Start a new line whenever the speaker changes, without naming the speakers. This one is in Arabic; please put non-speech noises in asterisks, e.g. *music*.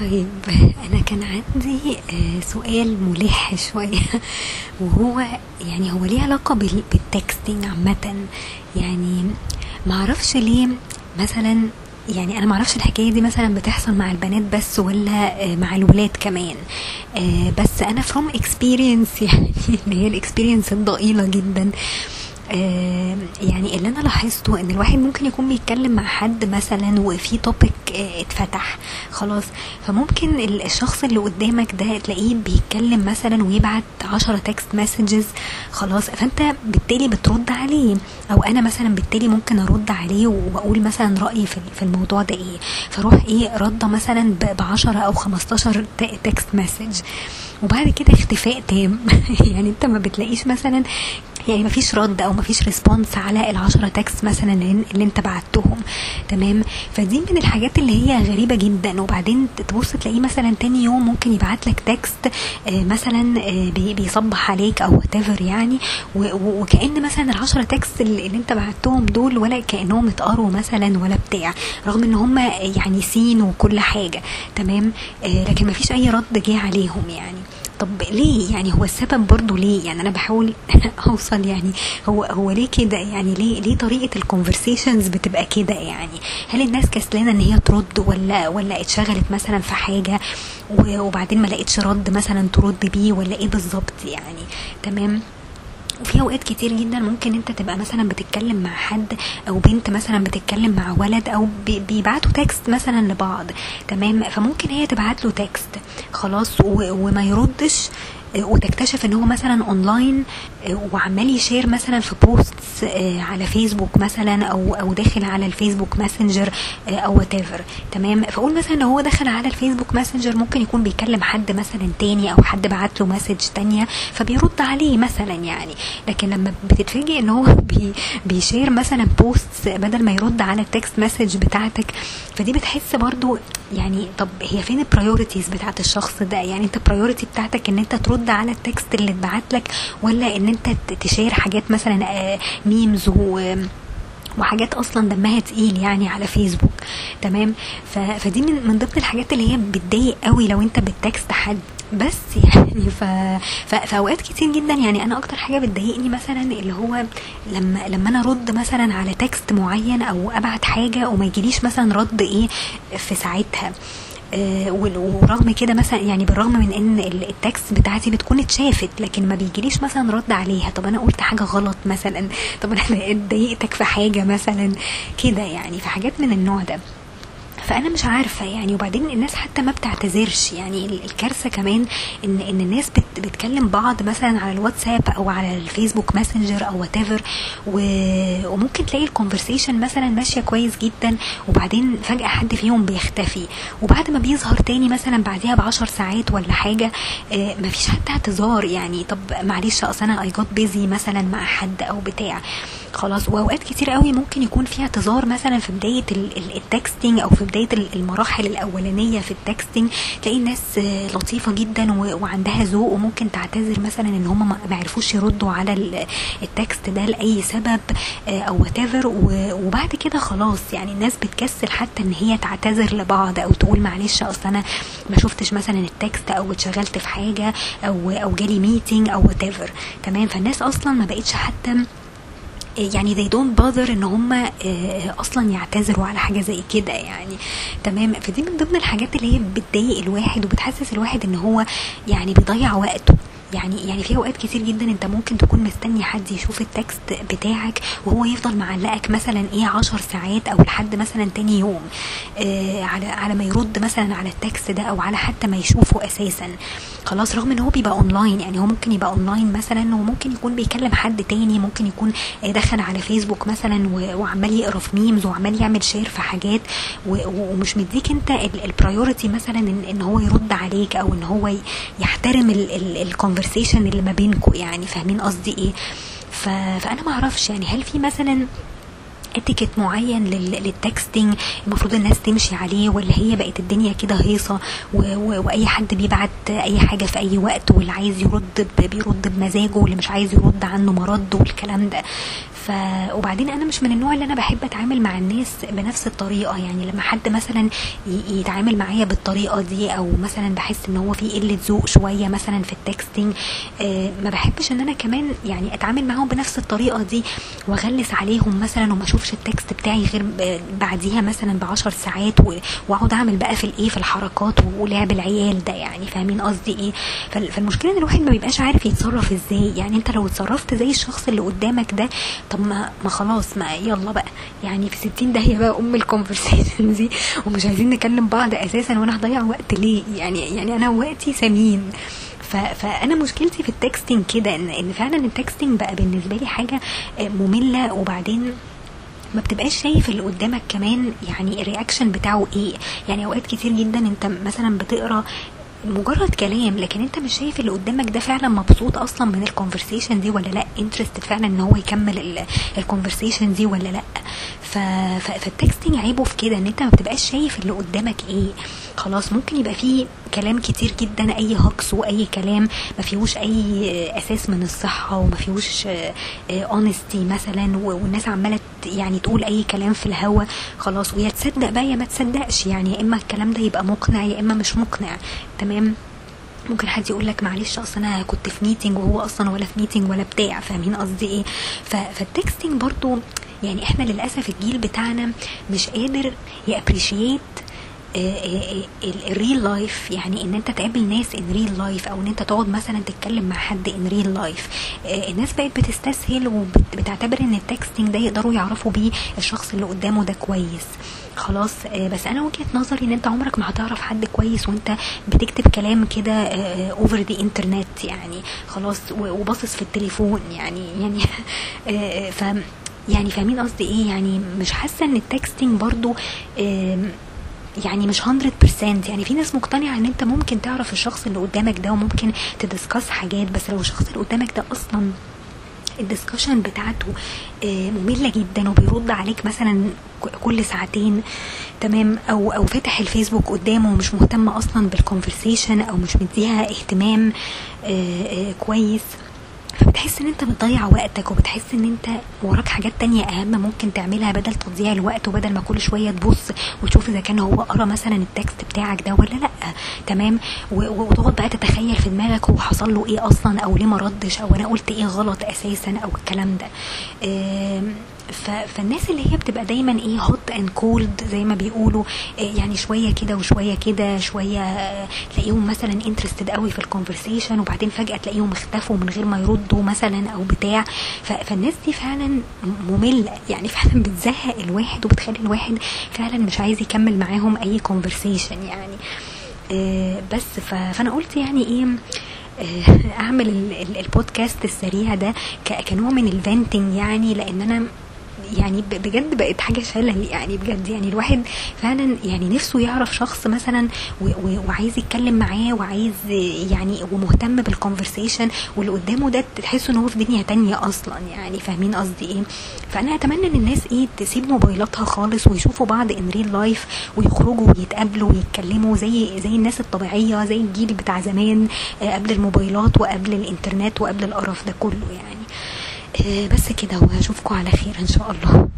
طيب أنا كان عندي آه، سؤال ملح شوية. *laughs* وهو يعني هو ليه علاقة بال- بال texting عامة؟ يعني معرفش ليه مثلا يعني أنا معرفش الحكاية دي مثلا بتحصل مع البنات بس ولا آه، مع الولاد كمان. آه، بس أنا from experience *laughs* يعني اللي هي ال experience الضئيلة جدا. يعني اللي أنا لاحظته إن الواحد ممكن يكون بيتكلم مع حد مثلا وفي topic اتفتح خلاص. فممكن ال- الشخص اللي قدامك ده تلاقيه بيتكلم مثلا ويبعت عشرة text messages خلاص. فأنت بالتالي بترد عليه. أو أنا مثلا بالتالي ممكن أرد عليه وأقول مثلا رأيي في الموضوع ده إيه. فاروح إيه رده مثلا ب 10 أو 15 text message وبعد كده اختفاء تام. *laughs* يعني أنت ما بتلاقيش مثلا يعني مفيش رد أو مفيش response على العشرة text مثلا اللي أنت بعتهم. تمام؟ فدي من الحاجات اللي هي غريبة جدا. وبعدين تبص تلاقيه مثلا تاني يوم ممكن يبعت لك text آه، مثلا آه، بي- بيصبح عليك أو whatever يعني. و- و- وكأن مثلا العشرة text اللي أنت بعتهم دول ولا كأنهم اتقروا مثلا ولا بتاع. رغم إن هم يعني seen وكل حاجة. تمام؟ آه، لكن مفيش أي رد جه عليهم يعني. طب ليه؟ يعني هو السبب برضو ليه؟ يعني أنا بحاول *laughs* أوصل يعني هو هو ليه كده؟ يعني ليه ليه طريقة ال conversations بتبقى كده يعني؟ هل الناس كسلانة إن هي ترد ولا ولا اتشغلت مثلا في حاجة وبعدين ما لقيتش رد مثلا ترد بيه ولا إيه بالظبط يعني؟ تمام؟ وفي أوقات كتير جدا ممكن أنت تبقى مثلا بتتكلم مع حد أو بنت مثلا بتتكلم مع ولد أو بي- بيبعتوا text مثلا لبعض. تمام؟ فممكن هي تبعت له text خلاص؟ وما يردش وتكتشف إن هو مثلا اونلاين آه، وعمال ي share مثلا في posts آه، على فيسبوك مثلا أو أو داخل على الفيسبوك ماسنجر آه، أو وات تمام؟ فأقول مثلا إن هو دخل على الفيسبوك ماسنجر ممكن يكون بيكلم حد مثلا تاني أو حد بعت له message تانية فبيرد عليه مثلا يعني. لكن لما بتتفاجئ إن هو *laughs* بي بي share مثلا post بدل ما يرد على ال text message بتاعتك فدي بتحس برضو يعني طب هي فين ال priorities بتاعت الشخص ده؟ يعني أنت ال priority بتاعتك إن أنت ترد على ال text اللي اتبعت لك ولا إن أنت ت share حاجات مثلا memes و وحاجات أصلا دمها تقيل يعني على فيسبوك تمام. فدي من من ضمن الحاجات اللي هي بتضايق قوي لو أنت بت text حد. بس يعني ف... ف... في أوقات كتير جدا يعني أنا أكتر حاجة بتضايقني مثلا اللي هو لما لما أنا أرد مثلا على text معين أو أبعت حاجة وما يجيليش مثلا رد إيه في ساعتها. آه، ورغم كده مثلا يعني بالرغم من إن ال- ال text بتاعتي بتكون اتشافت لكن ما بيجيليش مثلا رد عليها. طب أنا قلت حاجة غلط مثلا؟ طب أنا *laughs* ضايقتك في حاجة مثلا؟ كده يعني في حاجات من النوع ده. فأنا مش عارفة يعني وبعدين الناس حتى ما بتعتذرش. يعني ال- الكارثة كمان إن إن الناس بت بتكلم بعض مثلا على الواتساب أو على الفيسبوك ماسنجر أو وات وممكن تلاقي ال conversation مثلا ماشية كويس جدا وبعدين فجأة حد فيهم بيختفي. وبعد ما بيظهر تاني مثلا بعديها بعشر ساعات ولا حاجة آه، مفيش حتى اعتذار. يعني طب معلش أصل أنا I got busy مثلا مع حد أو بتاع. خلاص. وأوقات كتير قوي ممكن يكون في اعتذار مثلا في بداية ال- ال- ال texting أو في بداية ال- المراحل الأولانية في ال texting تلاقي الناس لطيفة جدا وعندها ذوق وممكن تعتذر مثلا إن هم ما عرفوش يردوا على ال- ال text ده لأي سبب آه، أو وات وبعد كده خلاص يعني الناس بتكسل حتى إن هي تعتذر لبعض أو تقول معلش أصل أنا ما شفتش مثلا ال text أو اتشغلت في حاجة أو أو جالي meeting أو وات تمام؟ فالناس أصلا ما بقتش حتى يعني they don't bother إن هم آه، أصلا يعتذروا على حاجة زي كده يعني. تمام؟ فدي من ضمن الحاجات اللي هي بتضايق الواحد وبتحسس الواحد إن هو يعني بيضيع وقته. يعني يعني في أوقات كتير جدا أنت ممكن تكون مستني حد يشوف ال text بتاعك وهو يفضل معلقك مثلا إيه عشر ساعات أو لحد مثلا تاني يوم آه على على ما يرد مثلا على ال text ده أو على حتى ما يشوفه أساسا. خلاص رغم إن هو بيبقى اونلاين يعني هو ممكن يبقى اونلاين مثلا وممكن يكون بيكلم حد تاني ممكن يكون دخل على فيسبوك مثلا وعمال يقرأ في memes وعمال يعمل share في حاجات ومش مديك أنت ال priority مثلا إن, هو يرد عليك أو إن هو يحترم ال conversation اللي ما بينكم يعني فاهمين قصدي إيه؟ ف- فأنا ما أعرفش يعني هل في مثلا اتيكيت معين لل- لل texting المفروض الناس تمشي عليه ولا هي بقت الدنيا كده هيصة وأي حد بيبعت أي حاجة في أي وقت واللي عايز يرد بيرد بمزاجه واللي مش عايز يرد عنه مرد والكلام ده. ف وبعدين أنا مش من النوع اللي أنا بحب أتعامل مع الناس بنفس الطريقة. يعني لما حد مثلا يتعامل معايا بالطريقة دي أو مثلا بحس إن هو في قلة ذوق شوية مثلا في التكستنج آه، ما بحبش إن أنا كمان يعني أتعامل معاهم بنفس الطريقة دي وأغلس عليهم مثلا وما أشوفش التكست بتاعي غير بعديها مثلا بعشر ساعات وأقعد أعمل بقى في الإيه في الحركات ولعب العيال ده يعني. فاهمين قصدي إيه؟ فال- فالمشكلة إن الواحد ما بيبقاش عارف يتصرف إزاي. يعني أنت لو اتصرفت زي الشخص اللي قدامك ده طب ما ما خلاص ما يلا بقى. يعني في 60 داهية بقى أم ال conversation دي. ومش عايزين نكلم بعض أساسا وأنا هضيع وقت ليه؟ يعني يعني أنا وقتي ثمين فأنا مشكلتي في ال texting كده إن إن فعلا ال texting بقى بالنسبة لي حاجة آه، مملة. وبعدين ما بتبقاش شايف اللي قدامك كمان يعني ال reaction بتاعه إيه. يعني أوقات كتير جدا أنت مثلا بتقرأ مجرد كلام لكن انت مش شايف اللي قدامك ده فعلا مبسوط أصلا من ال conversation دي ولا لأ interested فعلا إن هو يكمل ال conversation دي ولا لأ. فال texting عيبه في كده إن أنت ما بتبقاش شايف اللي قدامك إيه خلاص ممكن يبقى فيه كلام كتير جدا أي hoax وأي كلام ما فيهوش أي أساس من الصحة وما فيهوش honesty مثلا و- والناس عمالة يعني تقول أي كلام في الهوا خلاص ويا تصدق بقى يا ما تصدقش. يعني يا إما الكلام ده يبقى مقنع يا إما مش مقنع. تمام؟ ممكن حد يقول لك معلش أصل أنا كنت في meeting وهو أصلا ولا في meeting ولا بتاع فاهمين قصدي إيه؟ فال texting برضو يعني إحنا للأسف الجيل بتاعنا مش قادر ي appreciate ال real life يعني إن أنت تقابل ناس in real life أو إن أنت تقعد مثلا تتكلم مع حد in real life الناس بقت بتستسهل وبتعتبر إن ال texting ده يقدروا يعرفوا بيه الشخص اللي قدامه ده كويس. خلاص آه، بس أنا وجهة نظري إن أنت عمرك ما هتعرف حد كويس وأنت بتكتب كلام كده over the internet يعني. خلاص وباصص في التليفون يعني يعني *laughs* آه، ف يعني فاهمين قصدي إيه؟ يعني مش حاسة إن ال texting برضو يعني مش 100% يعني في ناس مقتنعة إن أنت ممكن تعرف الشخص اللي قدامك ده وممكن ت discuss حاجات بس لو الشخص اللي قدامك ده أصلا ال discussion بتاعته آه، مملة جدا وبيرد عليك مثلا كل ساعتين تمام؟ أو أو فاتح الفيسبوك قدامه ومش مهتم أصلا بال conversation أو مش مديها اهتمام آه، آه، كويس. فبتحس إن أنت بتضيع وقتك وبتحس إن أنت وراك حاجات تانية أهم ممكن تعملها بدل تضييع الوقت وبدل ما كل شوية تبص وتشوف إذا كان هو قرأ مثلا ال text بتاعك ده ولا لأ. تمام؟ وتقعد بقى تتخيل في دماغك هو حصل له إيه أصلا أو ليه ما ردش أو أنا قلت إيه غلط أساسا أو الكلام ده. فالناس اللي هي بتبقى دايما إيه hot and cold زي ما بيقولوا آه، يعني شوية كده وشوية كده شوية آه، تلاقيهم مثلا interested قوي في ال conversation وبعدين فجأة تلاقيهم اختفوا من غير ما يردوا مثلا أو بتاع. فالناس دي فعلا مملة يعني فعلا بتزهق الواحد وبتخلي الواحد فعلا مش عايز يكمل معاهم أي conversation يعني. آه، بس فأنا قلت يعني إيه أعمل ال- ال- البودكاست السريع ده كنوع من ال venting يعني لأن أنا يعني بجد بقت حاجة شلل يعني بجد يعني الواحد فعلا يعني نفسه يعرف شخص مثلا وعايز يتكلم معاه وعايز يعني ومهتم بال conversation واللي قدامه ده تحسه إن هو في دنيا تانية أصلا. يعني فاهمين قصدي إيه؟ فأنا أتمنى إن الناس إيه تسيب موبايلاتها خالص ويشوفوا بعض in real life ويخرجوا ويتقابلوا ويتكلموا زي زي الناس الطبيعية زي الجيل بتاع زمان آه، قبل الموبايلات وقبل الإنترنت وقبل القرف ده كله يعني. بس كده واشوفكم على خير إن شاء الله.